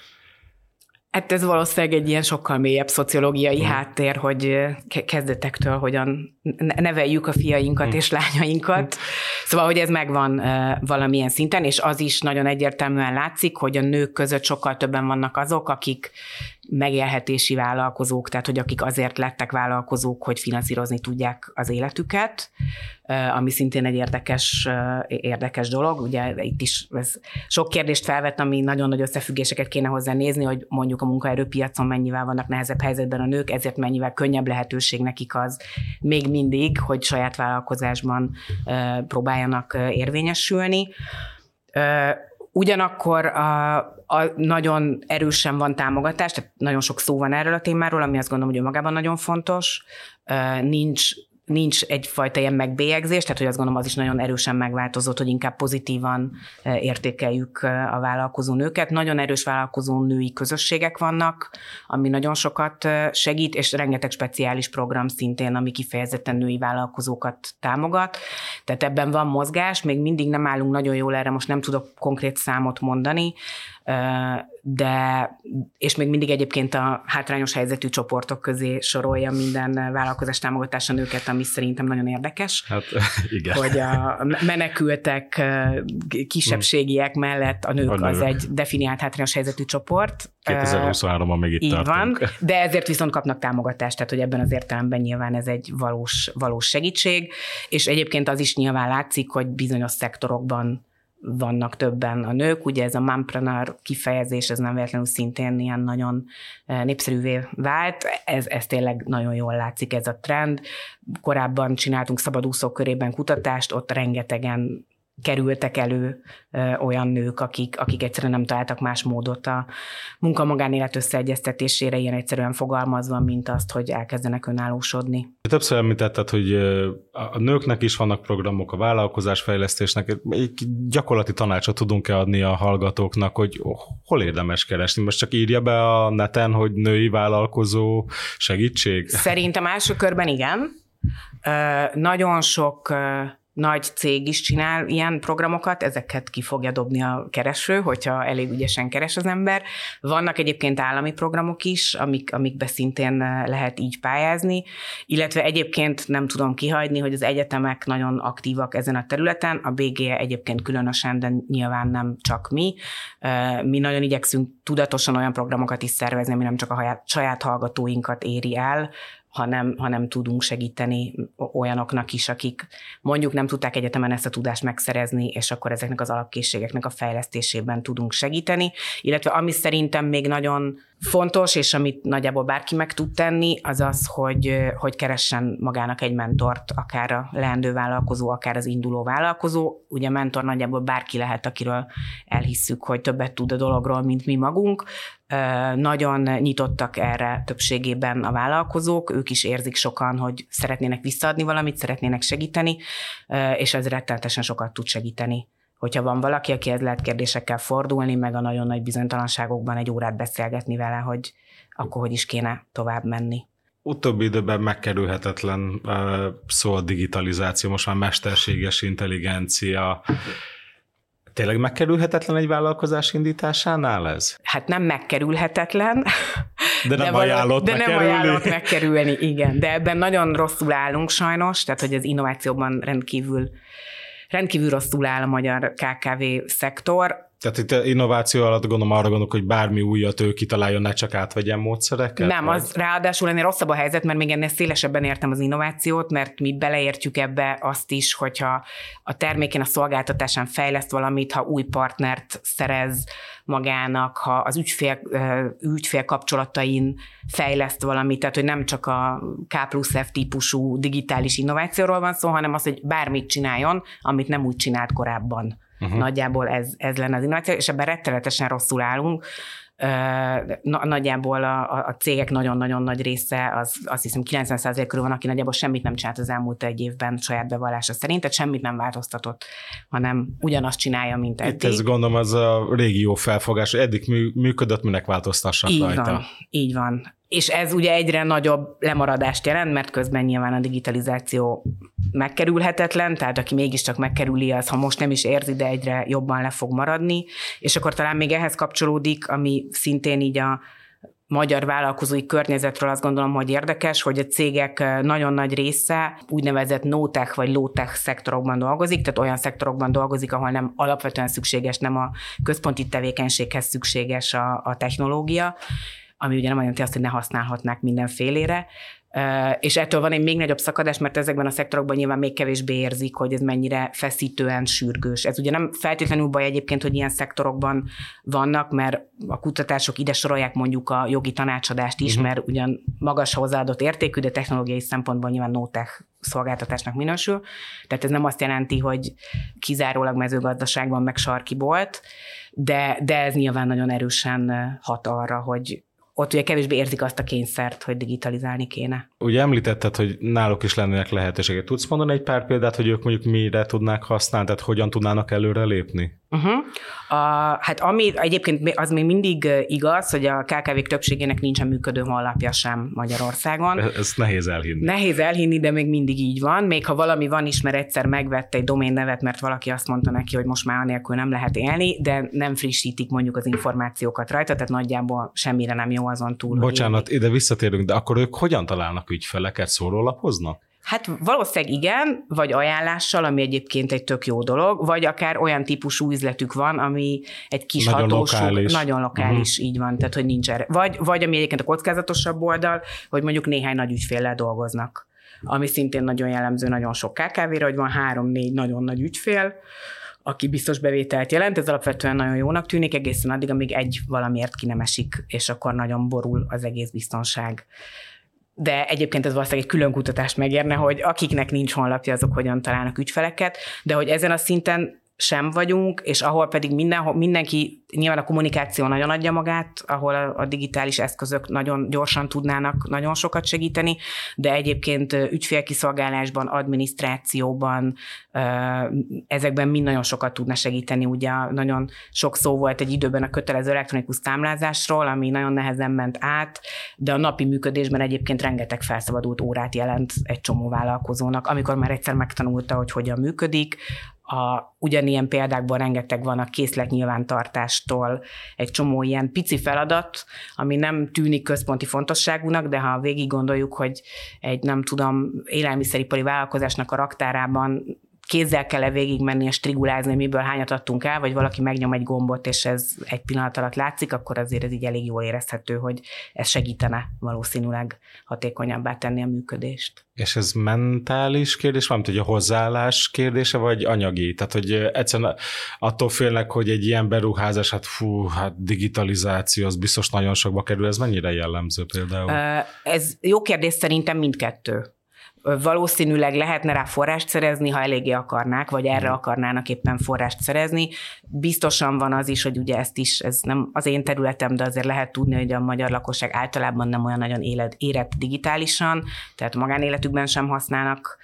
Hát ez valószínűleg egy ilyen sokkal mélyebb szociológiai hmm. háttér, hogy kezdetektől hogyan neveljük a fiainkat hmm. és lányainkat. Szóval, hogy ez megvan valamilyen szinten, és az is nagyon egyértelműen látszik, hogy a nők között sokkal többen vannak azok, akik megélhetési vállalkozók, tehát hogy akik azért lettek vállalkozók, hogy finanszírozni tudják az életüket, ami szintén egy érdekes, érdekes dolog. Ugye itt is ez sok kérdést felvett, ami nagyon nagy összefüggéseket kéne hozzá nézni, hogy mondjuk a munkaerőpiacon mennyivel vannak nehezebb helyzetben a nők, ezért mennyivel könnyebb lehetőség nekik az még mindig, hogy saját vállalkozásban próbáljanak érvényesülni. Ugyanakkor a, a nagyon erősen van támogatás, tehát nagyon sok szó van erről a témáról, ami azt gondolom, hogy magában nagyon fontos. Nincs nincs egyfajta ilyen megbélyegzés, tehát hogy azt gondolom az is nagyon erősen megváltozott, hogy inkább pozitívan e, értékeljük e, a vállalkozó nőket. Nagyon erős vállalkozó női közösségek vannak, ami nagyon sokat e, segít, és rengeteg speciális program szintén, ami kifejezetten női vállalkozókat támogat. Tehát ebben van mozgás, még mindig nem állunk nagyon jól erre, most nem tudok konkrét számot mondani, de, és még mindig egyébként a hátrányos helyzetű csoportok közé sorolja minden vállalkozás támogatása nőket, ami szerintem nagyon érdekes. Hát igen. Hogy a menekültek, kisebbségiek mellett a nők, a nők. az egy definiált hátrányos helyzetű csoport. 2023-ban még itt Így tartunk. van, de ezért viszont kapnak támogatást, tehát hogy ebben az értelemben nyilván ez egy valós, valós segítség, és egyébként az is nyilván látszik, hogy bizonyos szektorokban vannak többen a nők. Ugye ez a mompreneur kifejezés, ez nem véletlenül szintén ilyen nagyon e, népszerűvé vált. Ez, ez tényleg nagyon jól látszik ez a trend. Korábban csináltunk szabadúszók körében kutatást, ott rengetegen kerültek elő olyan nők, akik, akik egyszerűen nem találtak más módot a munka-magánélet összeegyeztetésére, ilyen egyszerűen fogalmazva, mint azt, hogy elkezdenek önállósodni. Többször említetted, hogy a nőknek is vannak programok, a vállalkozásfejlesztésnek. Egy gyakorlati tanácsot tudunk-e adni a hallgatóknak, hogy hol érdemes keresni? Most csak írja be a neten, hogy női vállalkozó segítség? Szerintem első körben igen. Nagyon sok nagy cég is csinál ilyen programokat, ezeket ki fogja dobni a kereső, hogyha elég ügyesen keres az ember. Vannak egyébként állami programok is, amik, amikbe szintén lehet így pályázni, illetve egyébként nem tudom kihagyni, hogy az egyetemek nagyon aktívak ezen a területen, a BGE egyébként különösen, de nyilván nem csak mi. Mi nagyon igyekszünk tudatosan olyan programokat is szervezni, ami nem csak a saját hallgatóinkat éri el, hanem, hanem tudunk segíteni olyanoknak is, akik mondjuk nem tudták egyetemen ezt a tudást megszerezni, és akkor ezeknek az alapkészségeknek a fejlesztésében tudunk segíteni. Illetve ami szerintem még nagyon fontos, és amit nagyjából bárki meg tud tenni, az az, hogy, hogy keressen magának egy mentort, akár a leendő vállalkozó, akár az induló vállalkozó. Ugye mentor nagyjából bárki lehet, akiről elhisszük, hogy többet tud a dologról, mint mi magunk. Nagyon nyitottak erre többségében a vállalkozók, ők is érzik sokan, hogy szeretnének visszaadni valamit, szeretnének segíteni, és ez rettenetesen sokat tud segíteni hogyha van valaki, akihez lehet kérdésekkel fordulni, meg a nagyon nagy bizonytalanságokban egy órát beszélgetni vele, hogy akkor hogy is kéne tovább menni. Utóbbi időben megkerülhetetlen szó a digitalizáció, most már mesterséges intelligencia. Tényleg megkerülhetetlen egy vállalkozás indításánál ez? Hát nem megkerülhetetlen. De nem de ajánlott De nem ajánlott megkerülni, igen. De ebben nagyon rosszul állunk sajnos, tehát hogy az innovációban rendkívül rendkívül rosszul áll a magyar KKV szektor. Tehát itt innováció alatt gondolom arra gondolok, hogy bármi újat ő kitaláljon, ne csak átvegyen módszereket? Nem, vagy? az ráadásul ennél rosszabb a helyzet, mert még ennél szélesebben értem az innovációt, mert mi beleértjük ebbe azt is, hogyha a termékén, a szolgáltatásán fejleszt valamit, ha új partnert szerez magának, ha az ügyfél, ügyfél kapcsolatain fejleszt valamit, tehát hogy nem csak a K plusz F típusú digitális innovációról van szó, hanem az, hogy bármit csináljon, amit nem úgy csinált korábban. Uh-huh. Nagyjából ez, ez lenne az innováció, és ebben rettenetesen rosszul állunk. Nagyjából a, a cégek nagyon-nagyon nagy része, az, azt hiszem 90% körül van, aki nagyjából semmit nem csinált az elmúlt egy évben saját bevallása szerint, tehát semmit nem változtatott, hanem ugyanazt csinálja, mint eddig. Itt ez gondolom, az a régió felfogás, eddig működött, minek változtassak így rajta. Van, így van. És ez ugye egyre nagyobb lemaradást jelent, mert közben nyilván a digitalizáció megkerülhetetlen, tehát aki mégiscsak megkerüli, az ha most nem is érzi, de egyre jobban le fog maradni. És akkor talán még ehhez kapcsolódik, ami szintén így a magyar vállalkozói környezetről azt gondolom, hogy érdekes, hogy a cégek nagyon nagy része úgynevezett no-tech vagy low-tech szektorokban dolgozik, tehát olyan szektorokban dolgozik, ahol nem alapvetően szükséges, nem a központi tevékenységhez szükséges a, a technológia, ami ugye nem jelenti azt, hogy ne használhatnák mindenfélére, és ettől van egy még nagyobb szakadás, mert ezekben a szektorokban nyilván még kevésbé érzik, hogy ez mennyire feszítően sürgős. Ez ugye nem feltétlenül baj egyébként, hogy ilyen szektorokban vannak, mert a kutatások ide sorolják mondjuk a jogi tanácsadást is, uh-huh. mert ugyan magas hozzáadott értékű, de technológiai szempontból nyilván no-tech szolgáltatásnak minősül. Tehát ez nem azt jelenti, hogy kizárólag mezőgazdaságban meg sarki volt, de, de ez nyilván nagyon erősen hat arra, hogy ott ugye kevésbé érzik azt a kényszert, hogy digitalizálni kéne. Ugye említetted, hogy náluk is lennének lehetőségek. Tudsz mondani egy pár példát, hogy ők mondjuk mire tudnák használni, tehát hogyan tudnának előre lépni? Uh-huh. A, hát ami egyébként az még mindig igaz, hogy a kkv többségének nincsen működő honlapja sem Magyarországon. Ez nehéz elhinni. Nehéz elhinni, de még mindig így van. Még ha valami van is, mert egyszer megvette egy domén nevet, mert valaki azt mondta neki, hogy most már anélkül nem lehet élni, de nem frissítik mondjuk az információkat rajta, tehát nagyjából semmire nem jó azon túl. Bocsánat, ide visszatérünk, de akkor ők hogyan találnak ügyfeleket, szórólapoznak? Hát valószínűleg igen, vagy ajánlással, ami egyébként egy tök jó dolog, vagy akár olyan típusú üzletük van, ami egy kis nagyon hatósú, lokális. nagyon lokális, uh-huh. így van, tehát hogy nincs erre. Vagy, vagy ami egyébként a kockázatosabb oldal, hogy mondjuk néhány nagy ügyféllel dolgoznak, ami szintén nagyon jellemző nagyon sok KKV-re, hogy van három-négy nagyon nagy ügyfél, aki biztos bevételt jelent, ez alapvetően nagyon jónak tűnik, egészen addig, amíg egy valamiért ki nem esik, és akkor nagyon borul az egész biztonság. De egyébként ez valószínűleg egy külön kutatást megérne, hogy akiknek nincs honlapja, azok hogyan találnak ügyfeleket, de hogy ezen a szinten sem vagyunk, és ahol pedig mindenhol, mindenki, nyilván a kommunikáció nagyon adja magát, ahol a, a digitális eszközök nagyon gyorsan tudnának nagyon sokat segíteni, de egyébként ügyfélkiszolgálásban, adminisztrációban, ezekben mind nagyon sokat tudna segíteni. Ugye nagyon sok szó volt egy időben a kötelező elektronikus számlázásról, ami nagyon nehezen ment át, de a napi működésben egyébként rengeteg felszabadult órát jelent egy csomó vállalkozónak, amikor már egyszer megtanulta, hogy hogyan működik, a, ugyanilyen példákban rengeteg van a készlet nyilvántartástól, egy csomó ilyen pici feladat, ami nem tűnik központi fontosságúnak, de ha végig gondoljuk, hogy egy nem tudom, élelmiszeripari vállalkozásnak a raktárában kézzel kell-e végigmenni és trigulázni, miből hányat adtunk el, vagy valaki megnyom egy gombot, és ez egy pillanat alatt látszik, akkor azért ez így elég jól érezhető, hogy ez segítene valószínűleg hatékonyabbá tenni a működést. És ez mentális kérdés, valamint hogy a hozzáállás kérdése, vagy anyagi? Tehát, hogy egyszerűen attól félnek, hogy egy ilyen beruházás, hát fú, hát digitalizáció, az biztos nagyon sokba kerül, ez mennyire jellemző például? Ez jó kérdés, szerintem mindkettő valószínűleg lehetne rá forrást szerezni, ha eléggé akarnák, vagy erre mhm. akarnának éppen forrást szerezni. Biztosan van az is, hogy ugye ezt is, ez nem az én területem, de azért lehet tudni, hogy a magyar lakosság általában nem olyan nagyon élet, érett digitálisan, tehát magánéletükben sem használnak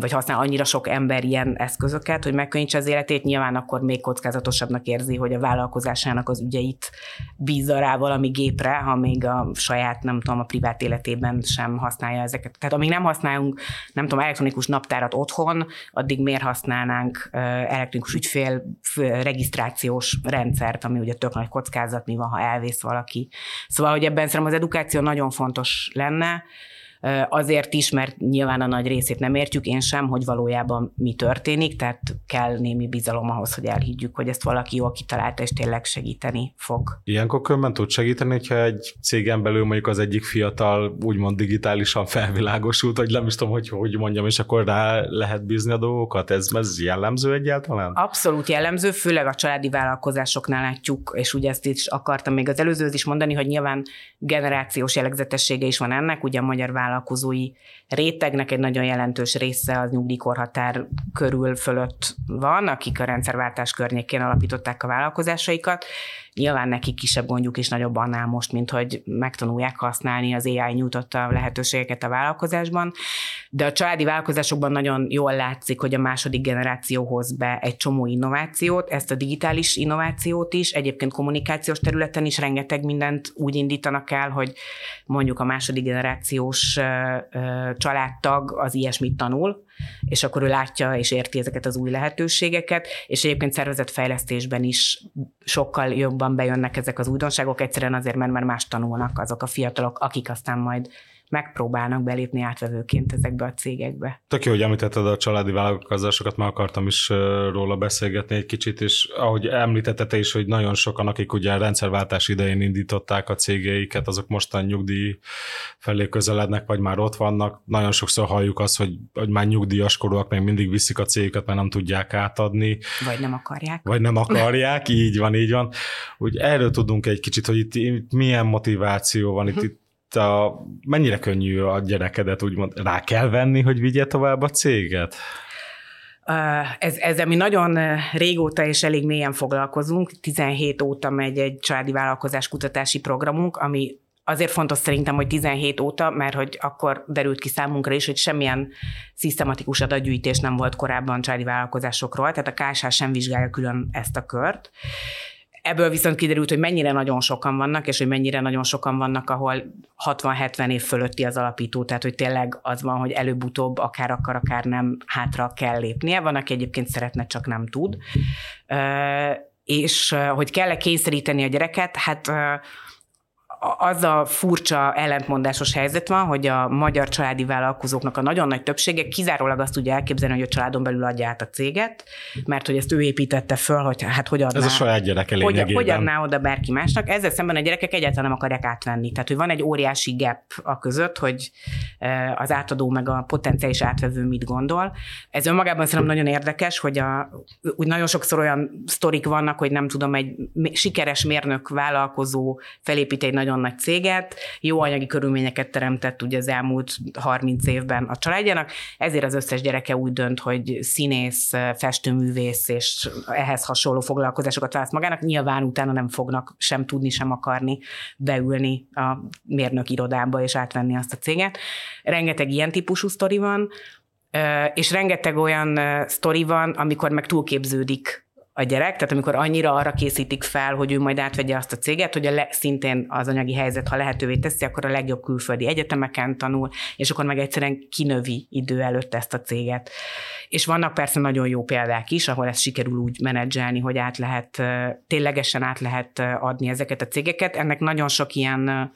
vagy használ annyira sok ember ilyen eszközöket, hogy megkönnyítse az életét, nyilván akkor még kockázatosabbnak érzi, hogy a vállalkozásának az ügyeit bízza rá valami gépre, ha még a saját, nem tudom, a privát életében sem használja ezeket. Tehát amíg nem használunk, nem tudom, elektronikus naptárat otthon, addig miért használnánk elektronikus ügyfél regisztrációs rendszert, ami ugye tök nagy kockázat, mi van, ha elvész valaki. Szóval, hogy ebben szerintem az edukáció nagyon fontos lenne, Azért is, mert nyilván a nagy részét nem értjük, én sem, hogy valójában mi történik, tehát kell némi bizalom ahhoz, hogy elhiggyük, hogy ezt valaki jól kitalálta, és tényleg segíteni fog. Ilyenkor különben tud segíteni, hogyha egy cégen belül mondjuk az egyik fiatal úgymond digitálisan felvilágosult, vagy nem is tudom, hogy hogy mondjam, és akkor rá lehet bízni a dolgokat? Ez, ez jellemző egyáltalán? Abszolút jellemző, főleg a családi vállalkozásoknál látjuk, és ugye ezt is akartam még az előzőhöz is mondani, hogy nyilván generációs jellegzetessége is van ennek, ugye a magyar vállalkozói rétegnek egy nagyon jelentős része az nyugdíjkorhatár körül fölött van, akik a rendszerváltás környékén alapították a vállalkozásaikat. Nyilván nekik kisebb gondjuk is nagyobb annál most, mint hogy megtanulják használni az AI nyújtotta lehetőségeket a vállalkozásban, de a családi vállalkozásokban nagyon jól látszik, hogy a második generáció hoz be egy csomó innovációt, ezt a digitális innovációt is, egyébként kommunikációs területen is rengeteg mindent úgy indítanak el, hogy mondjuk a második generációs családtag az ilyesmit tanul, és akkor ő látja és érti ezeket az új lehetőségeket, és egyébként szervezetfejlesztésben is sokkal jobban bejönnek ezek az újdonságok, egyszerűen azért, mert már más tanulnak azok a fiatalok, akik aztán majd megpróbálnak belépni átvevőként ezekbe a cégekbe. Tök jó, hogy említetted a családi vállalkozásokat, már akartam is róla beszélgetni egy kicsit, és ahogy említetted is, hogy nagyon sokan, akik ugye a rendszerváltás idején indították a cégeiket, azok mostan nyugdíj felé közelednek, vagy már ott vannak. Nagyon sokszor halljuk azt, hogy, hogy már nyugdíjas korúak még mindig viszik a cégüket, mert nem tudják átadni. Vagy nem akarják. Vagy nem akarják, így van, így van. Úgy erről tudunk egy kicsit, hogy itt, itt milyen motiváció van, itt, itt a, mennyire könnyű a gyerekedet úgymond rá kell venni, hogy vigye tovább a céget? Ez, ezzel mi nagyon régóta és elég mélyen foglalkozunk. 17 óta megy egy családi vállalkozás kutatási programunk, ami azért fontos szerintem, hogy 17 óta, mert hogy akkor derült ki számunkra is, hogy semmilyen szisztematikus adatgyűjtés nem volt korábban családi vállalkozásokról, tehát a KSH sem vizsgálja külön ezt a kört. Ebből viszont kiderült, hogy mennyire nagyon sokan vannak, és hogy mennyire nagyon sokan vannak, ahol 60-70 év fölötti az alapító, tehát hogy tényleg az van, hogy előbb-utóbb akár akar, akár nem hátra kell lépnie. Van, aki egyébként szeretne, csak nem tud. És hogy kell-e kényszeríteni a gyereket, hát az a furcsa ellentmondásos helyzet van, hogy a magyar családi vállalkozóknak a nagyon nagy többsége kizárólag azt tudja elképzelni, hogy a családon belül adja át a céget, mert hogy ezt ő építette föl, hogy hát hogy adná. Ez a saját gyereke hogy, hogy adná oda bárki másnak. Ezzel szemben a gyerekek egyáltalán nem akarják átvenni. Tehát, hogy van egy óriási gap a között, hogy e, az átadó meg a potenciális átvevő mit gondol. Ez önmagában szerintem nagyon érdekes, hogy a, úgy nagyon sokszor olyan sztorik vannak, hogy nem tudom, egy sikeres mérnök vállalkozó felépít egy nagy nagyon nagy céget, jó anyagi körülményeket teremtett ugye az elmúlt 30 évben a családjának, ezért az összes gyereke úgy dönt, hogy színész, festőművész és ehhez hasonló foglalkozásokat választ magának. Nyilván utána nem fognak sem tudni, sem akarni beülni a mérnök irodába és átvenni azt a céget. Rengeteg ilyen típusú sztori van, és rengeteg olyan sztori van, amikor meg túlképződik a gyerek, tehát amikor annyira arra készítik fel, hogy ő majd átvegye azt a céget, hogy a le, szintén az anyagi helyzet, ha lehetővé teszi, akkor a legjobb külföldi egyetemeken tanul, és akkor meg egyszerűen kinövi idő előtt ezt a céget. És vannak persze nagyon jó példák is, ahol ezt sikerül úgy menedzselni, hogy át lehet, ténylegesen át lehet adni ezeket a cégeket. Ennek nagyon sok ilyen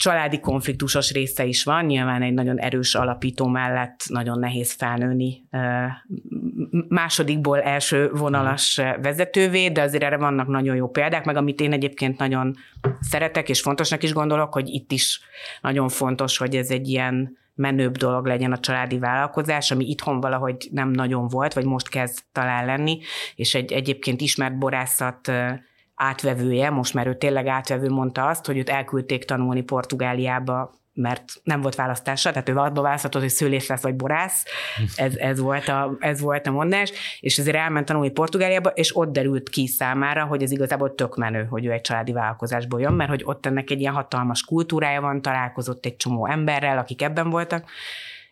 családi konfliktusos része is van, nyilván egy nagyon erős alapító mellett nagyon nehéz felnőni másodikból első vonalas vezetővé, de azért erre vannak nagyon jó példák, meg amit én egyébként nagyon szeretek és fontosnak is gondolok, hogy itt is nagyon fontos, hogy ez egy ilyen menőbb dolog legyen a családi vállalkozás, ami itthon valahogy nem nagyon volt, vagy most kezd talán lenni, és egy egyébként ismert borászat átvevője, most már ő tényleg átvevő mondta azt, hogy őt elküldték tanulni Portugáliába mert nem volt választása, tehát ő abba választhatott, hogy szőlész lesz vagy borász, ez, ez, volt a, ez volt a mondás, és ezért elment tanulni Portugáliába, és ott derült ki számára, hogy ez igazából tök menő, hogy ő egy családi vállalkozásból jön, mert hogy ott ennek egy ilyen hatalmas kultúrája van, találkozott egy csomó emberrel, akik ebben voltak,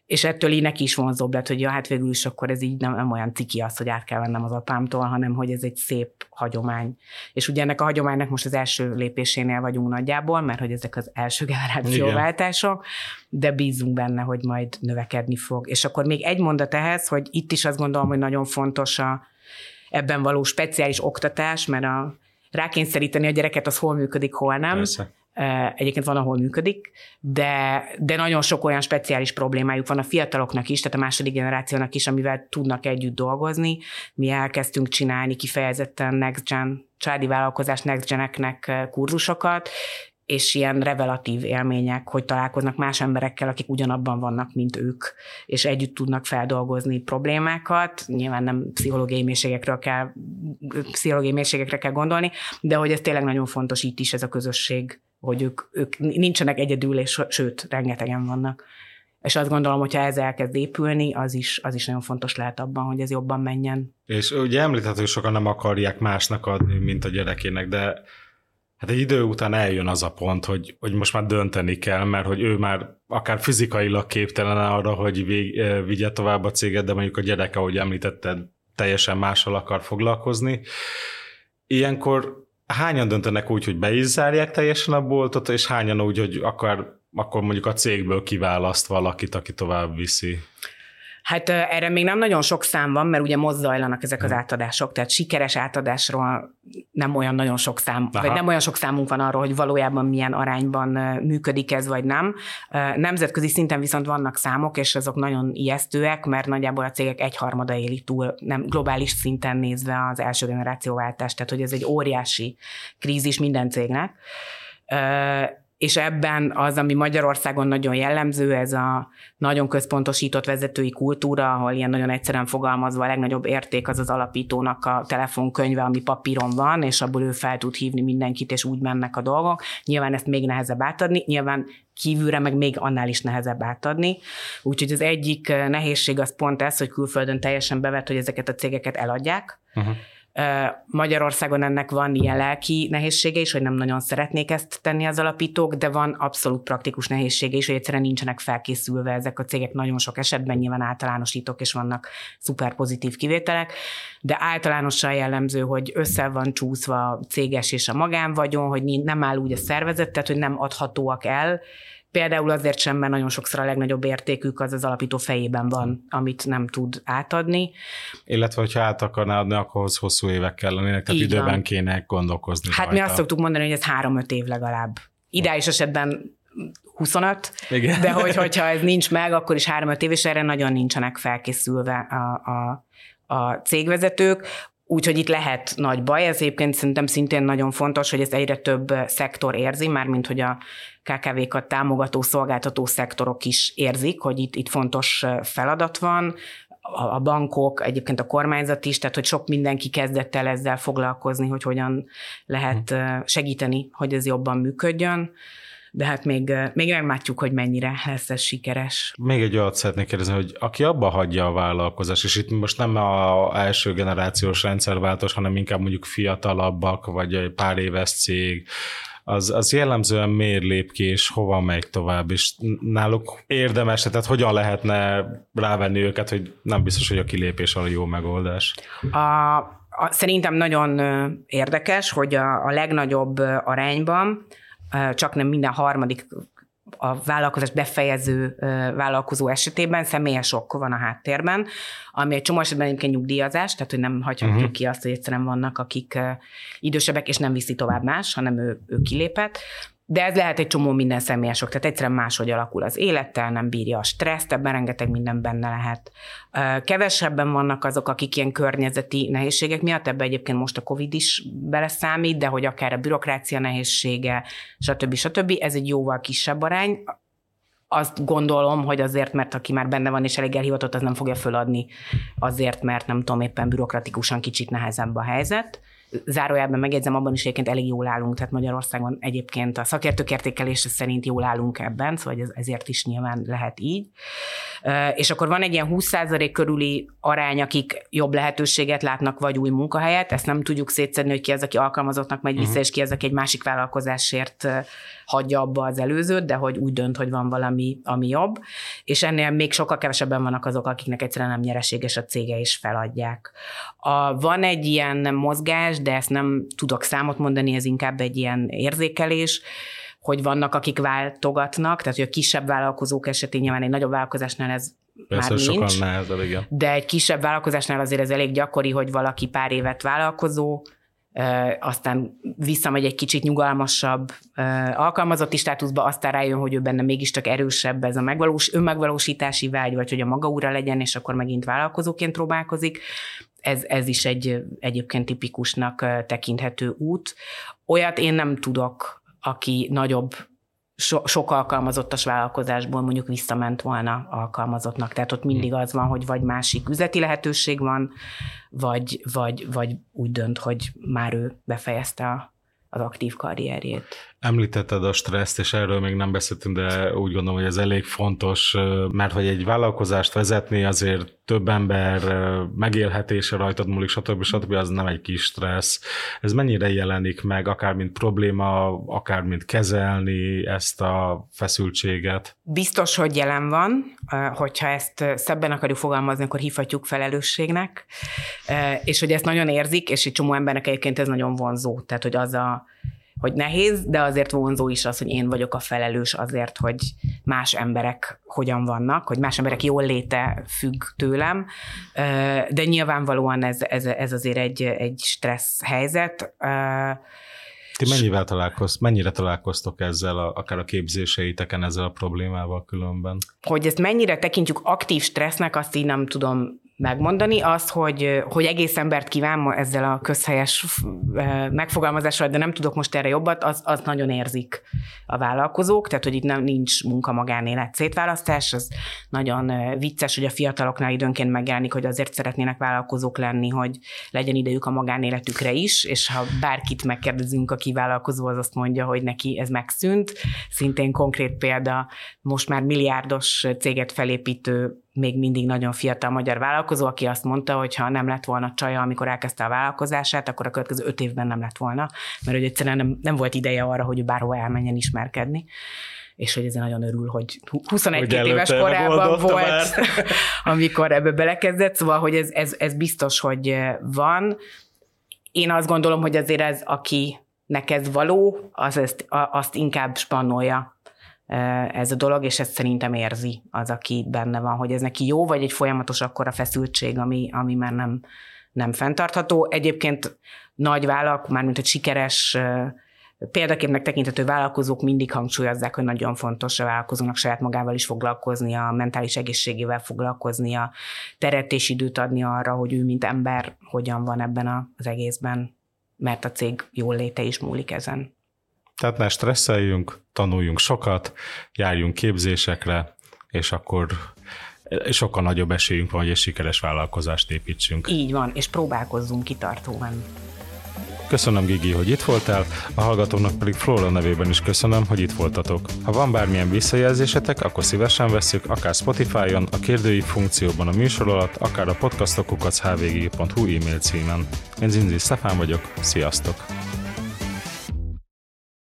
és ettől így neki is vonzóbb lett, hogy ja, hát végül is akkor ez így nem, nem olyan ciki az, hogy át kell vennem az apámtól, hanem hogy ez egy szép hagyomány. És ugye ennek a hagyománynak most az első lépésénél vagyunk nagyjából, mert hogy ezek az első generációváltások, de bízunk benne, hogy majd növekedni fog. És akkor még egy mondat ehhez, hogy itt is azt gondolom, hogy nagyon fontos a ebben való speciális oktatás, mert a rákényszeríteni a gyereket, az hol működik, hol nem. Persze. Egyébként van, ahol működik, de, de nagyon sok olyan speciális problémájuk van a fiataloknak is, tehát a második generációnak is, amivel tudnak együtt dolgozni. Mi elkezdtünk csinálni kifejezetten Next Gen, családi vállalkozás Next Geneknek kurzusokat, és ilyen revelatív élmények, hogy találkoznak más emberekkel, akik ugyanabban vannak, mint ők, és együtt tudnak feldolgozni problémákat. Nyilván nem pszichológiai mélységekről kell, pszichológiai mélységekre kell gondolni, de hogy ez tényleg nagyon fontos itt is ez a közösség hogy ők, ők nincsenek egyedül, és sőt, rengetegen vannak. És azt gondolom, hogyha ez elkezd épülni, az is, az is nagyon fontos lehet abban, hogy ez jobban menjen. És ugye említett, hogy sokan nem akarják másnak adni, mint a gyerekének, de hát egy idő után eljön az a pont, hogy, hogy most már dönteni kell, mert hogy ő már akár fizikailag képtelen arra, hogy vég, vigye tovább a céget, de mondjuk a gyereke, ahogy említetted, teljesen mással akar foglalkozni. Ilyenkor hányan döntenek úgy, hogy be is zárják teljesen a boltot, és hányan úgy, hogy akar, akkor mondjuk a cégből kiválaszt valakit, aki tovább viszi? Hát erre még nem nagyon sok szám van, mert ugye most zajlanak ezek az hm. átadások, tehát sikeres átadásról nem olyan nagyon sok szám, Aha. vagy nem olyan sok számunk van arról, hogy valójában milyen arányban működik ez, vagy nem. Nemzetközi szinten viszont vannak számok, és azok nagyon ijesztőek, mert nagyjából a cégek egyharmada éli túl, nem globális szinten nézve az első generációváltást, tehát hogy ez egy óriási krízis minden cégnek és ebben az, ami Magyarországon nagyon jellemző, ez a nagyon központosított vezetői kultúra, ahol ilyen nagyon egyszerűen fogalmazva a legnagyobb érték az az alapítónak a telefonkönyve, ami papíron van, és abból ő fel tud hívni mindenkit, és úgy mennek a dolgok. Nyilván ezt még nehezebb átadni, nyilván kívülre meg még annál is nehezebb átadni. Úgyhogy az egyik nehézség az pont ez, hogy külföldön teljesen bevet, hogy ezeket a cégeket eladják. Uh-huh Magyarországon ennek van ilyen lelki nehézsége is, hogy nem nagyon szeretnék ezt tenni az alapítók, de van abszolút praktikus nehézsége is, hogy egyszerűen nincsenek felkészülve ezek a cégek nagyon sok esetben, nyilván általánosítok, és vannak szuper pozitív kivételek, de általánosan jellemző, hogy össze van csúszva a céges és a magánvagyon, hogy nem áll úgy a szervezet, tehát hogy nem adhatóak el, Például azért sem, mert nagyon sokszor a legnagyobb értékük az az alapító fejében van, amit nem tud átadni. Illetve, hogyha át akarná adni, akkor ahhoz hosszú évek kellenének, tehát Így időben van. kéne gondolkozni Hát rajta. mi azt szoktuk mondani, hogy ez három-öt év legalább. Ideális esetben 25, Igen. de hogy, hogyha ez nincs meg, akkor is 3-5 év, és erre nagyon nincsenek felkészülve a, a, a cégvezetők. Úgyhogy itt lehet nagy baj, ez egyébként szerintem szintén nagyon fontos, hogy ez egyre több szektor érzi, mármint hogy a KKV-kat támogató, szolgáltató szektorok is érzik, hogy itt, itt fontos feladat van, a bankok, egyébként a kormányzat is, tehát hogy sok mindenki kezdett el ezzel foglalkozni, hogy hogyan lehet hm. segíteni, hogy ez jobban működjön de hát még, még nem látjuk, hogy mennyire lesz ez sikeres. Még egy olyat szeretnék kérdezni, hogy aki abba hagyja a vállalkozást, és itt most nem a első generációs rendszerváltás, hanem inkább mondjuk fiatalabbak, vagy egy pár éves cég, az, az jellemzően miért lép ki, és hova megy tovább, és náluk érdemes, tehát hogyan lehetne rávenni őket, hogy nem biztos, hogy a kilépés a jó megoldás. A, a, szerintem nagyon érdekes, hogy a, a legnagyobb arányban csak nem minden harmadik a vállalkozást befejező vállalkozó esetében személyes ok van a háttérben, ami egy csomó esetben egyébként nyugdíjazás, tehát hogy nem hagyhatjuk uh-huh. ki azt, hogy egyszerűen vannak, akik idősebbek, és nem viszi tovább más, hanem ő, ő kilépett. De ez lehet egy csomó minden személyesok, tehát egyszerűen máshogy alakul az élettel, nem bírja a stresszt, ebben rengeteg minden benne lehet. Kevesebben vannak azok, akik ilyen környezeti nehézségek miatt, ebbe egyébként most a Covid is beleszámít, de hogy akár a bürokrácia nehézsége, stb. stb. Ez egy jóval kisebb arány. Azt gondolom, hogy azért, mert aki már benne van és elég elhivatott, az nem fogja föladni azért, mert nem tudom, éppen bürokratikusan kicsit nehezebb a helyzet zárójelben megjegyzem, abban is egyébként elég jól állunk, tehát Magyarországon egyébként a szakértők értékelése szerint jól állunk ebben, szóval ez, ezért is nyilván lehet így. És akkor van egy ilyen 20% körüli arány, akik jobb lehetőséget látnak, vagy új munkahelyet, ezt nem tudjuk szétszedni, hogy ki az, aki alkalmazottnak megy vissza, uh-huh. és ki az, aki egy másik vállalkozásért hagyja abba az előzőt, de hogy úgy dönt, hogy van valami, ami jobb. És ennél még sokkal kevesebben vannak azok, akiknek egyszerűen nem nyereséges a cége, és feladják. A, van egy ilyen mozgás, de ezt nem tudok számot mondani, ez inkább egy ilyen érzékelés, hogy vannak, akik váltogatnak, tehát hogy a kisebb vállalkozók esetén nyilván egy nagyobb vállalkozásnál ez Persze, már nincs, sokan nehezebb, igen. de egy kisebb vállalkozásnál azért ez elég gyakori, hogy valaki pár évet vállalkozó, aztán visszamegy egy kicsit nyugalmasabb alkalmazotti státuszba, aztán rájön, hogy ő benne mégiscsak erősebb ez a megvalós, önmegvalósítási vágy, vagy hogy a maga ura legyen, és akkor megint vállalkozóként próbálkozik. Ez, ez is egy egyébként tipikusnak tekinthető út. Olyat én nem tudok, aki nagyobb so, sok alkalmazottas vállalkozásból mondjuk visszament volna alkalmazottnak. Tehát ott mindig az van, hogy vagy másik üzleti lehetőség van, vagy, vagy, vagy úgy dönt, hogy már ő befejezte a, az aktív karrierjét. Említetted a stresszt, és erről még nem beszéltünk, de úgy gondolom, hogy ez elég fontos, mert hogy egy vállalkozást vezetni, azért több ember megélhetése rajtad múlik, stb. stb. az nem egy kis stressz. Ez mennyire jelenik meg, akár mint probléma, akár mint kezelni ezt a feszültséget? Biztos, hogy jelen van, hogyha ezt szebben akarjuk fogalmazni, akkor hívhatjuk felelősségnek, és hogy ezt nagyon érzik, és egy csomó embernek egyébként ez nagyon vonzó. Tehát, hogy az a hogy nehéz, de azért vonzó is az, hogy én vagyok a felelős azért, hogy más emberek hogyan vannak, hogy más emberek jól léte függ tőlem, de nyilvánvalóan ez, ez, ez azért egy, egy stressz helyzet. Ti mennyivel találkozt, mennyire találkoztok ezzel, a, akár a képzéseiteken ezzel a problémával különben? Hogy ezt mennyire tekintjük aktív stressznek, azt így nem tudom megmondani. Az, hogy, hogy egész embert kíván ezzel a közhelyes megfogalmazással, de nem tudok most erre jobbat, az, az nagyon érzik a vállalkozók, tehát hogy itt nem, nincs munka magánélet szétválasztás, az nagyon vicces, hogy a fiataloknál időnként megjelenik, hogy azért szeretnének vállalkozók lenni, hogy legyen idejük a magánéletükre is, és ha bárkit megkérdezünk, aki vállalkozó, az azt mondja, hogy neki ez megszűnt. Szintén konkrét példa, most már milliárdos céget felépítő még mindig nagyon fiatal magyar vállalkozó, aki azt mondta, hogy ha nem lett volna csaja, amikor elkezdte a vállalkozását, akkor a következő öt évben nem lett volna, mert hogy egyszerűen nem, nem volt ideje arra, hogy bárhol elmenjen ismerkedni és hogy ezen nagyon örül, hogy 21 hogy éves korában volt, amikor ebbe belekezdett, szóval, hogy ez, ez, ez biztos, hogy van. Én azt gondolom, hogy azért ez, aki neked való, az ezt, azt inkább spannolja ez a dolog, és ezt szerintem érzi az, aki benne van, hogy ez neki jó, vagy egy folyamatos akkora feszültség, ami, ami már nem, nem fenntartható. Egyébként nagy vállalk, mármint hogy sikeres példaképnek tekintető vállalkozók mindig hangsúlyozzák, hogy nagyon fontos a vállalkozónak saját magával is foglalkozni, a mentális egészségével a teret és időt adni arra, hogy ő, mint ember, hogyan van ebben az egészben, mert a cég jól léte is múlik ezen. Tehát ne stresszeljünk, tanuljunk sokat, járjunk képzésekre, és akkor sokkal nagyobb esélyünk van, hogy egy sikeres vállalkozást építsünk. Így van, és próbálkozzunk kitartóan. Köszönöm, Gigi, hogy itt voltál, a hallgatóknak pedig Flora nevében is köszönöm, hogy itt voltatok. Ha van bármilyen visszajelzésetek, akkor szívesen veszük, akár Spotify-on, a kérdői funkcióban a műsor alatt, akár a podcastokukat hvg.hu e-mail címen. Én Zinzi Stefán vagyok, sziasztok!